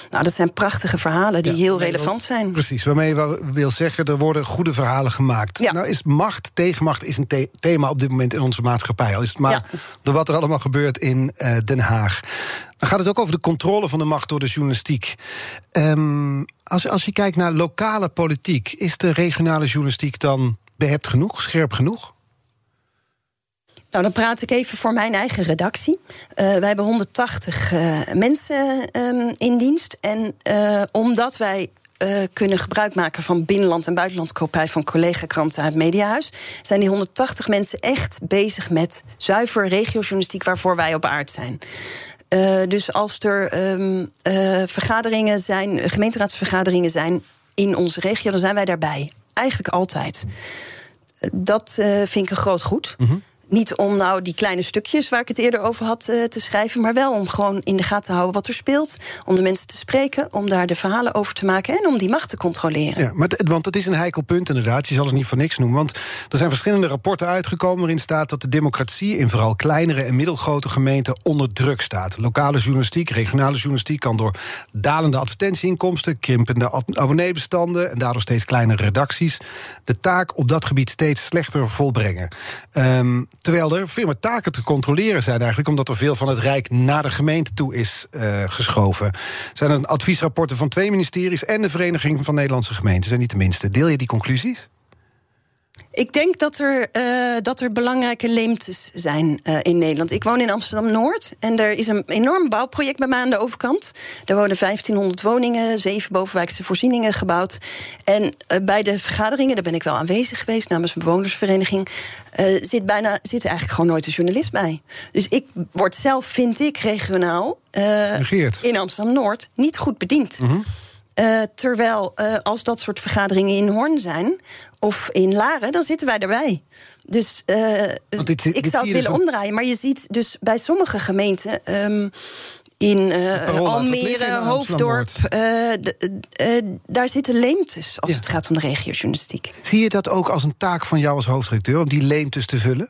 Nou, dat zijn prachtige verhalen die ja, heel relevant zijn.
Precies, waarmee je wil zeggen, er worden goede verhalen gemaakt. Ja. Nou is macht, tegenmacht is een the thema op dit moment in onze maatschappij. Al is het maar Door wat er allemaal gebeurt in eh, Den Haag. Dan gaat het ook over de controle van de macht door de journalistiek. Ehm, als, als je kijkt naar lokale politiek, is de regionale journalistiek dan behept genoeg, scherp genoeg?
Nou, dan praat ik even voor mijn eigen redactie. Uh, wij hebben 180 uh, mensen um, in dienst. En omdat wij uh, kunnen gebruik maken van binnenland en buitenland kopij van collega-kranten uit Mediahuis, zijn die 180 mensen echt bezig met zuiver regiojournalistiek waarvoor wij op aard zijn. Uh, dus als er um, uh, vergaderingen zijn, gemeenteraadsvergaderingen zijn in onze regio, dan zijn wij daarbij. Eigenlijk altijd. Dat vind ik een groot goed. Mm. Niet om nou die kleine stukjes waar ik het eerder over had uh, te schrijven, maar wel om gewoon in de gaten te houden wat er speelt. Om de mensen te spreken, om daar de verhalen over te maken en om die macht te controleren.
Ja, maar want het is een heikel punt inderdaad. Je zal het niet voor niks noemen. Want er zijn verschillende rapporten uitgekomen waarin staat dat de democratie in vooral kleinere en middelgrote gemeenten onder druk staat. Lokale journalistiek, regionale journalistiek kan door dalende advertentieinkomsten, krimpende abonneebestanden en daardoor steeds kleinere redacties de taak op dat gebied steeds slechter volbrengen. Um, Terwijl er veel meer taken te controleren zijn eigenlijk... omdat er veel van het Rijk naar de gemeente toe is uh, geschoven. Zijn er adviesrapporten van twee ministeries... en de Vereniging van Nederlandse Gemeenten, zijn niet de minste. Deel je die conclusies?
Ik denk dat er, uh, dat er belangrijke leemtes zijn uh, in Nederland. Ik woon in Amsterdam-Noord en er is een enorm bouwproject bij mij aan de overkant. Er wonen 1500 woningen, zeven bovenwijkse voorzieningen gebouwd. En uh, bij de vergaderingen, daar ben ik wel aanwezig geweest namens een bewonersvereniging... zit, bijna, zit er eigenlijk gewoon nooit een journalist bij. Dus ik word zelf, vind ik, regionaal in Amsterdam-Noord niet goed bediend. Mm -hmm. Uh, terwijl uh, als dat soort vergaderingen in Hoorn zijn of in Laren, dan zitten wij erbij. Dus uh, dit, dit ik zou het willen dus omdraaien. Maar je ziet dus bij sommige gemeenten. Um, in Almere, Hoofddorp, daar zitten leemtes als ja. het gaat om de regiojournalistiek.
Zie je dat ook als een taak van jou als hoofdredacteur om die leemtes te vullen?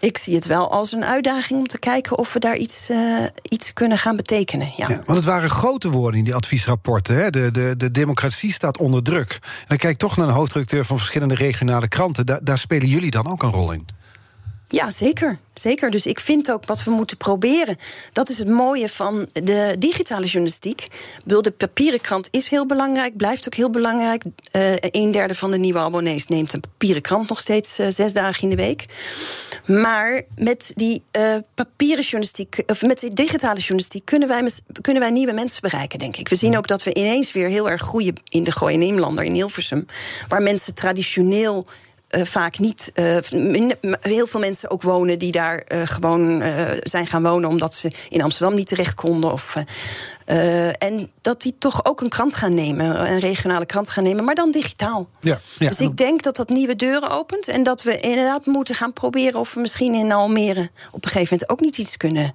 Ik zie het wel als een uitdaging om te kijken of we daar iets, uh, iets kunnen gaan betekenen. Ja.
ja. want het waren grote woorden in die adviesrapporten. Hè? De, de, de democratie staat onder druk. En dan kijk toch naar een hoofdredacteur van verschillende regionale kranten. Da daar spelen jullie dan ook een rol in?
Ja, zeker. Zeker. Dus ik vind ook wat we moeten proberen. Dat is het mooie van de digitale journalistiek. De papieren krant is heel belangrijk, blijft ook heel belangrijk. Uh, een derde van de nieuwe abonnees neemt een papieren krant nog steeds uh, zes dagen in de week. Maar met die uh, papieren journalistiek, of met die digitale journalistiek, kunnen wij, kunnen wij nieuwe mensen bereiken, denk ik. We zien ook dat we ineens weer heel erg groeien in de Gooi Neemlander in Hilversum. Waar mensen traditioneel uh, vaak niet. Uh, heel veel mensen ook wonen die daar uh, gewoon zijn gaan wonen omdat ze in Amsterdam niet terecht konden. Of, en dat die toch ook een krant gaan nemen, een regionale krant gaan nemen, maar dan digitaal. Ja, ja. Dus ik denk dat dat nieuwe deuren opent en dat we inderdaad moeten gaan proberen of we misschien in Almere op een gegeven moment ook niet iets kunnen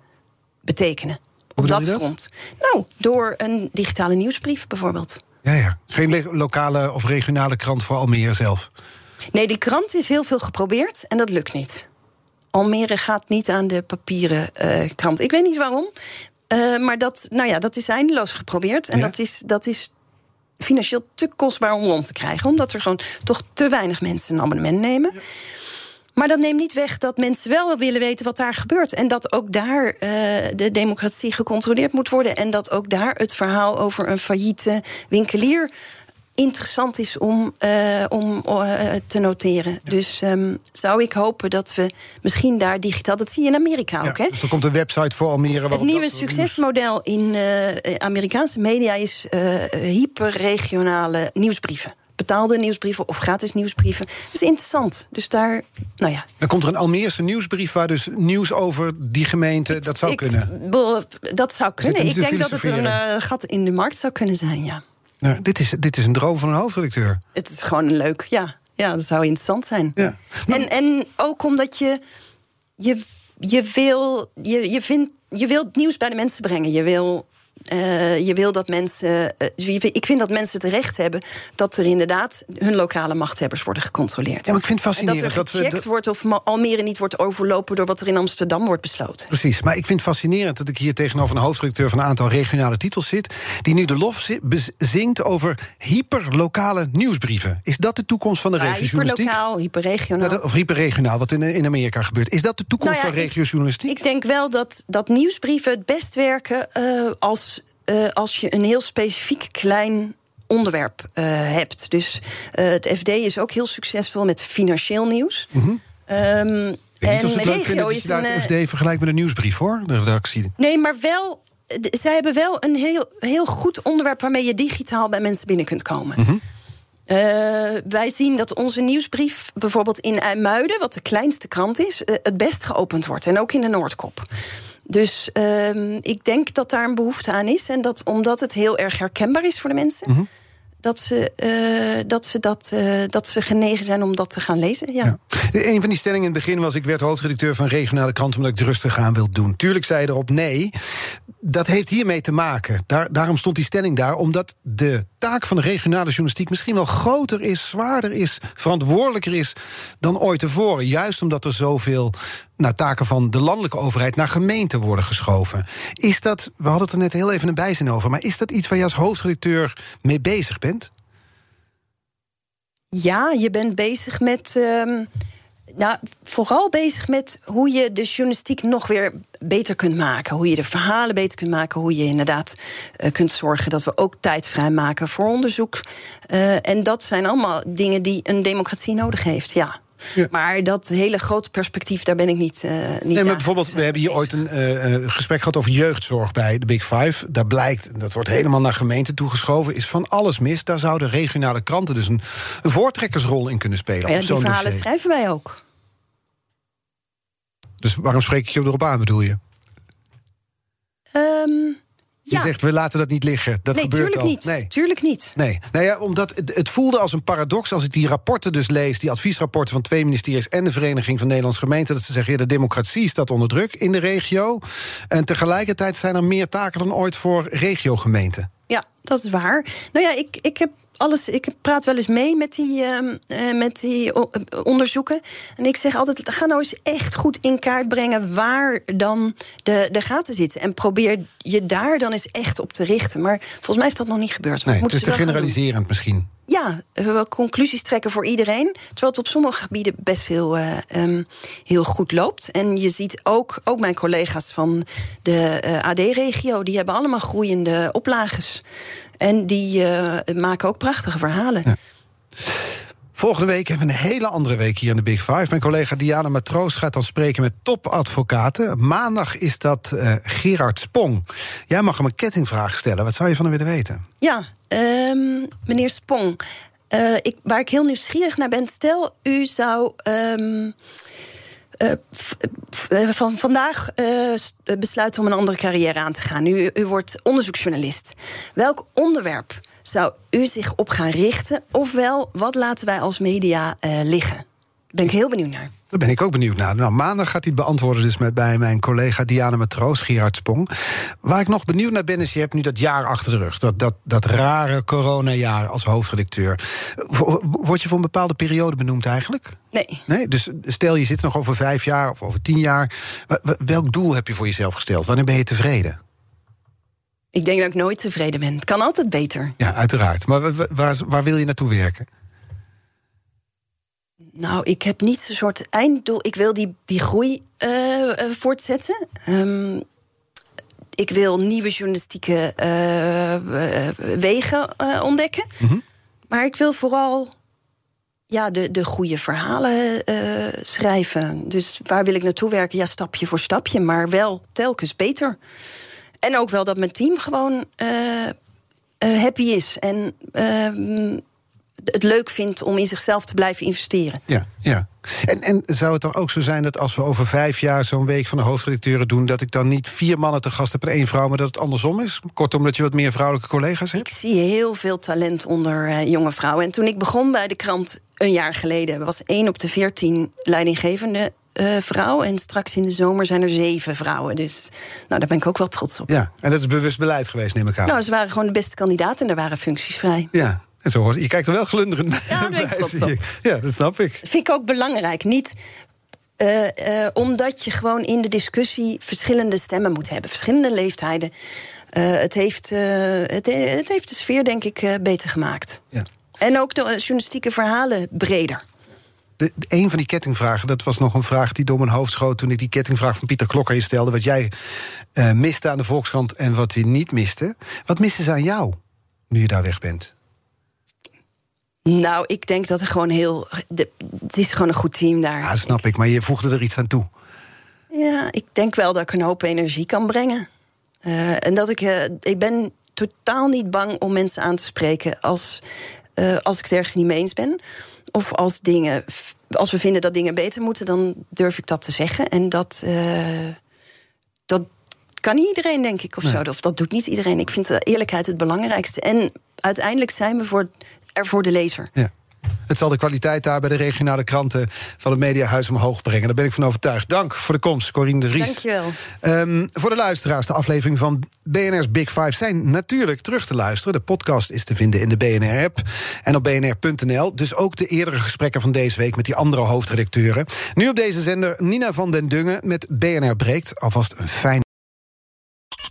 betekenen. Op dat,
dat
front. Nou, door een digitale nieuwsbrief bijvoorbeeld.
Ja, ja. Geen lokale of regionale krant voor Almere zelf.
Nee, die krant is heel veel geprobeerd en dat lukt niet. Almere gaat niet aan de papieren uh, krant. Ik weet niet waarom. Uh, maar dat, nou ja, dat is eindeloos geprobeerd. En ja. dat, is, dat is financieel te kostbaar om rond te krijgen. Omdat er gewoon toch te weinig mensen een abonnement nemen. Ja. Maar dat neemt niet weg dat mensen wel willen weten wat daar gebeurt. En dat ook daar uh, de democratie gecontroleerd moet worden. En dat ook daar het verhaal over een failliete winkelier interessant is om, uh, om uh, te noteren. Ja. Dus um, zou ik hopen dat we misschien daar digitaal... Dat zie je in Amerika ja, ook, hè?
Dus er komt een website voor Almere...
Het nieuwe succesmodel in uh, Amerikaanse media is hyperregionale nieuwsbrieven betaalde nieuwsbrieven of gratis nieuwsbrieven. Dat is interessant. Dus daar, nou ja.
Dan komt er een Almeerse nieuwsbrief waar dus nieuws over die gemeente, dat zou
ik,
kunnen.
Dat zou kunnen. Ik denk dat het een uh, gat in de markt zou kunnen zijn, ja.
Nou, dit, is, dit is een droom van een hoofdredacteur.
Het is gewoon leuk, ja. Ja, dat zou interessant zijn. Ja. En, en ook omdat je, je, je, wil, je, je, vindt, je wilt nieuws bij de mensen brengen. Je wil je wil dat mensen. ik vind dat mensen het recht hebben dat er inderdaad hun lokale machthebbers worden gecontroleerd.
Ja, ik vind het fascinerend
en dat er gecheckt wordt of Almere niet wordt overlopen door wat er in Amsterdam wordt besloten.
Precies, maar ik vind het fascinerend dat ik hier tegenover een hoofdredacteur van een aantal regionale titels zit, die nu de lof zingt over hyperlokale nieuwsbrieven. Is dat de toekomst van de ja, regiojournalistiek?
Hyperlokaal, hyperregionaal.
of hyperregionaal, wat in, in Amerika gebeurt. Is dat de toekomst nou ja, van regiojournalistiek?
Ik, ik denk wel dat, dat nieuwsbrieven het best werken uh, als, uh, als je een heel specifiek klein onderwerp uh, hebt. Dus het FD is ook heel succesvol met financieel nieuws.
Mm -hmm. um, en als het regio dat is je een, FD vergelijkt met een nieuwsbrief, hoor, de redactie.
Nee, maar wel zij hebben wel een heel, heel goed onderwerp waarmee je digitaal bij mensen binnen kunt komen.
Mm
uh, wij zien dat onze nieuwsbrief bijvoorbeeld in IJmuiden, wat de kleinste krant is, uh, het best geopend wordt. En ook in de Noordkop. Dus uh, ik denk dat daar een behoefte aan is. En dat omdat het heel erg herkenbaar is voor de mensen.
Mm -hmm
dat ze, uh, dat, ze dat, uh, dat ze genegen zijn om dat te gaan lezen. Ja.
ja. Een van die stellingen in het begin was... ik werd hoofdredacteur van regionale krant... omdat ik het rustig aan wil doen. Tuurlijk zei je erop nee. Dat heeft hiermee te maken. Daar, daarom stond die stelling daar. Omdat de taak van de regionale journalistiek... misschien wel groter is, zwaarder is, verantwoordelijker is... dan ooit tevoren. Juist omdat er zoveel nou, taken van de landelijke overheid... naar gemeenten worden geschoven. Is dat, we hadden het er net heel even een bijzin over... maar is dat iets waar je als hoofdredacteur mee bezig bent?
Ja, je bent bezig met. Um, nou, vooral bezig met hoe je de journalistiek nog weer beter kunt maken. Hoe je de verhalen beter kunt maken. Hoe je inderdaad uh, kunt zorgen dat we ook tijd vrijmaken voor onderzoek. Uh, en dat zijn allemaal dingen die een democratie nodig heeft. Ja. Maar dat hele grote perspectief, daar ben ik niet. Uh, niet
nee, maar bijvoorbeeld, we hebben hier ooit een uh, gesprek gehad over jeugdzorg bij de Big Five. Daar blijkt, dat wordt helemaal naar gemeenten toegeschoven, is van alles mis. Daar zouden regionale kranten dus een, een voortrekkersrol in kunnen spelen.
Ja, die verhalen schrijven wij ook.
Dus waarom spreek ik je erop aan, bedoel je?
Um,
je zegt, we laten dat niet liggen. Dat
nee,
gebeurt
tuurlijk
al.
Niet.
Nee,
tuurlijk niet.
Nee, nou ja, omdat het, het, voelde als een paradox als ik die rapporten dus lees, die adviesrapporten van twee ministeries en de Vereniging van Nederlandse Gemeenten, dat ze zeggen, ja, de democratie staat onder druk in de regio. En tegelijkertijd zijn er meer taken dan ooit voor regiogemeenten.
Ja, dat is waar. Nou ja, ik, ik heb alles. Ik praat wel eens mee met die, uh, met die onderzoeken. En ik zeg altijd: ga nou eens echt goed in kaart brengen waar dan de, de gaten zitten. En probeer je daar dan eens echt op te richten. Maar volgens mij is dat nog niet gebeurd.
Nee, het is te generaliserend misschien.
Ja, we conclusies trekken voor iedereen. Terwijl het op sommige gebieden best heel, uh, um, heel goed loopt. En je ziet ook, ook mijn collega's van de uh, AD-regio, die hebben allemaal groeiende oplages. En die uh, maken ook prachtige verhalen. Ja.
Volgende week hebben we een hele andere week hier in de Big Five. Mijn collega Diana Matroos gaat dan spreken met topadvocaten. Maandag is dat uh, Gerard Spong. Jij mag hem een kettingvraag stellen. Wat zou je van hem willen weten?
Ja, um, meneer Spong. Uh, ik, waar ik heel nieuwsgierig naar ben, stel u zou. Um, uh, van vandaag besluiten om een andere carrière aan te gaan. U, wordt onderzoeksjournalist. Welk onderwerp zou u zich op gaan richten? Ofwel, wat laten wij als media liggen? Ben ik heel benieuwd naar.
Daar ben ik ook benieuwd naar. Nou, maandag gaat hij het beantwoorden dus met bij mijn collega Diana Matroos, Gerard Spong. Waar ik nog benieuwd naar ben, is je hebt nu dat jaar achter de rug. Dat, dat, dat rare coronajaar als hoofdredacteur. Word je voor een bepaalde periode benoemd eigenlijk?
Nee.
nee. Dus stel je zit nog over vijf jaar of over tien jaar. Welk doel heb je voor jezelf gesteld? Wanneer ben je tevreden?
Ik denk dat ik nooit tevreden ben. Het kan altijd beter.
Ja, uiteraard. Maar waar, waar wil je naartoe werken?
Nou, ik heb niet zo'n soort einddoel. Ik wil die, die groei uh, voortzetten. Um, ik wil nieuwe journalistieke uh, wegen ontdekken.
Mm -hmm.
Maar ik wil vooral ja, de, de goede verhalen schrijven. Dus waar wil ik naartoe werken? Ja, stapje voor stapje, maar wel telkens beter. En ook wel dat mijn team gewoon happy is. En ehm, het leuk vindt om in zichzelf te blijven investeren.
Ja, ja. En, en zou het dan ook zo zijn dat als we over vijf jaar zo'n week van de hoofdredacteuren doen, dat ik dan niet vier mannen te gast heb en één vrouw, maar dat het andersom is? Kortom, dat je wat meer vrouwelijke collega's hebt?
Ik zie heel veel talent onder uh, jonge vrouwen. En toen ik begon bij de krant een jaar geleden, was één op de veertien leidinggevende eh, vrouw. En straks in de zomer zijn er zeven vrouwen. Dus nou, daar ben ik ook wel trots op.
Ja, en dat is bewust beleid geweest, neem ik aan.
Nou, ze waren gewoon de beste kandidaat en er waren functies vrij.
Ja, en zo hoort Je kijkt er wel glunderend
Ja,
bij. Ja, dat snap ik.
Vind ik ook belangrijk. Niet eh, eh, omdat je gewoon in de discussie verschillende stemmen moet hebben, verschillende leeftijden. Eh, het, heeft, het, het heeft de sfeer, denk ik, beter gemaakt.
Ja.
En ook de journalistieke verhalen breder.
De, de- een van die kettingvragen, dat was nog een vraag die door mijn hoofd schoot... toen ik die kettingvraag van Pieter Klokker je stelde... wat jij miste aan de Volkskrant en wat je niet miste. Wat misten ze aan jou, nu je daar weg bent?
Nou, ik denk dat er gewoon heel. de- het is gewoon een goed team daar.
Ja, snap ik, maar je voegde er iets aan toe.
Ja, ik denk wel dat ik een hoop energie kan brengen. Eh, en dat ik. eh, ik ben totaal niet bang om mensen aan te spreken als, eh, als ik het ergens niet mee eens ben. Of als dingen. Als we vinden dat dingen beter moeten, dan durf ik dat te zeggen. En dat. dat kan niet iedereen, denk ik, of zo. Of dat doet niet iedereen. Ik vind de eerlijkheid het belangrijkste. En uiteindelijk zijn we voor, er voor de lezer.
Ja. Het zal de kwaliteit daar bij de regionale kranten van het Mediahuis omhoog brengen. Daar ben ik van overtuigd. Dank voor de komst, Corine de Ries.
Dankjewel.
Ehm, voor de luisteraars, de aflevering van BNR's Big Five zijn natuurlijk terug te luisteren. De podcast is te vinden in de BNR-app en op bnr.nl. Dus ook de eerdere gesprekken van deze week met die andere hoofdredacteuren. Nu op deze zender Nina van den Dungen met BNR Breekt. Alvast een fijn.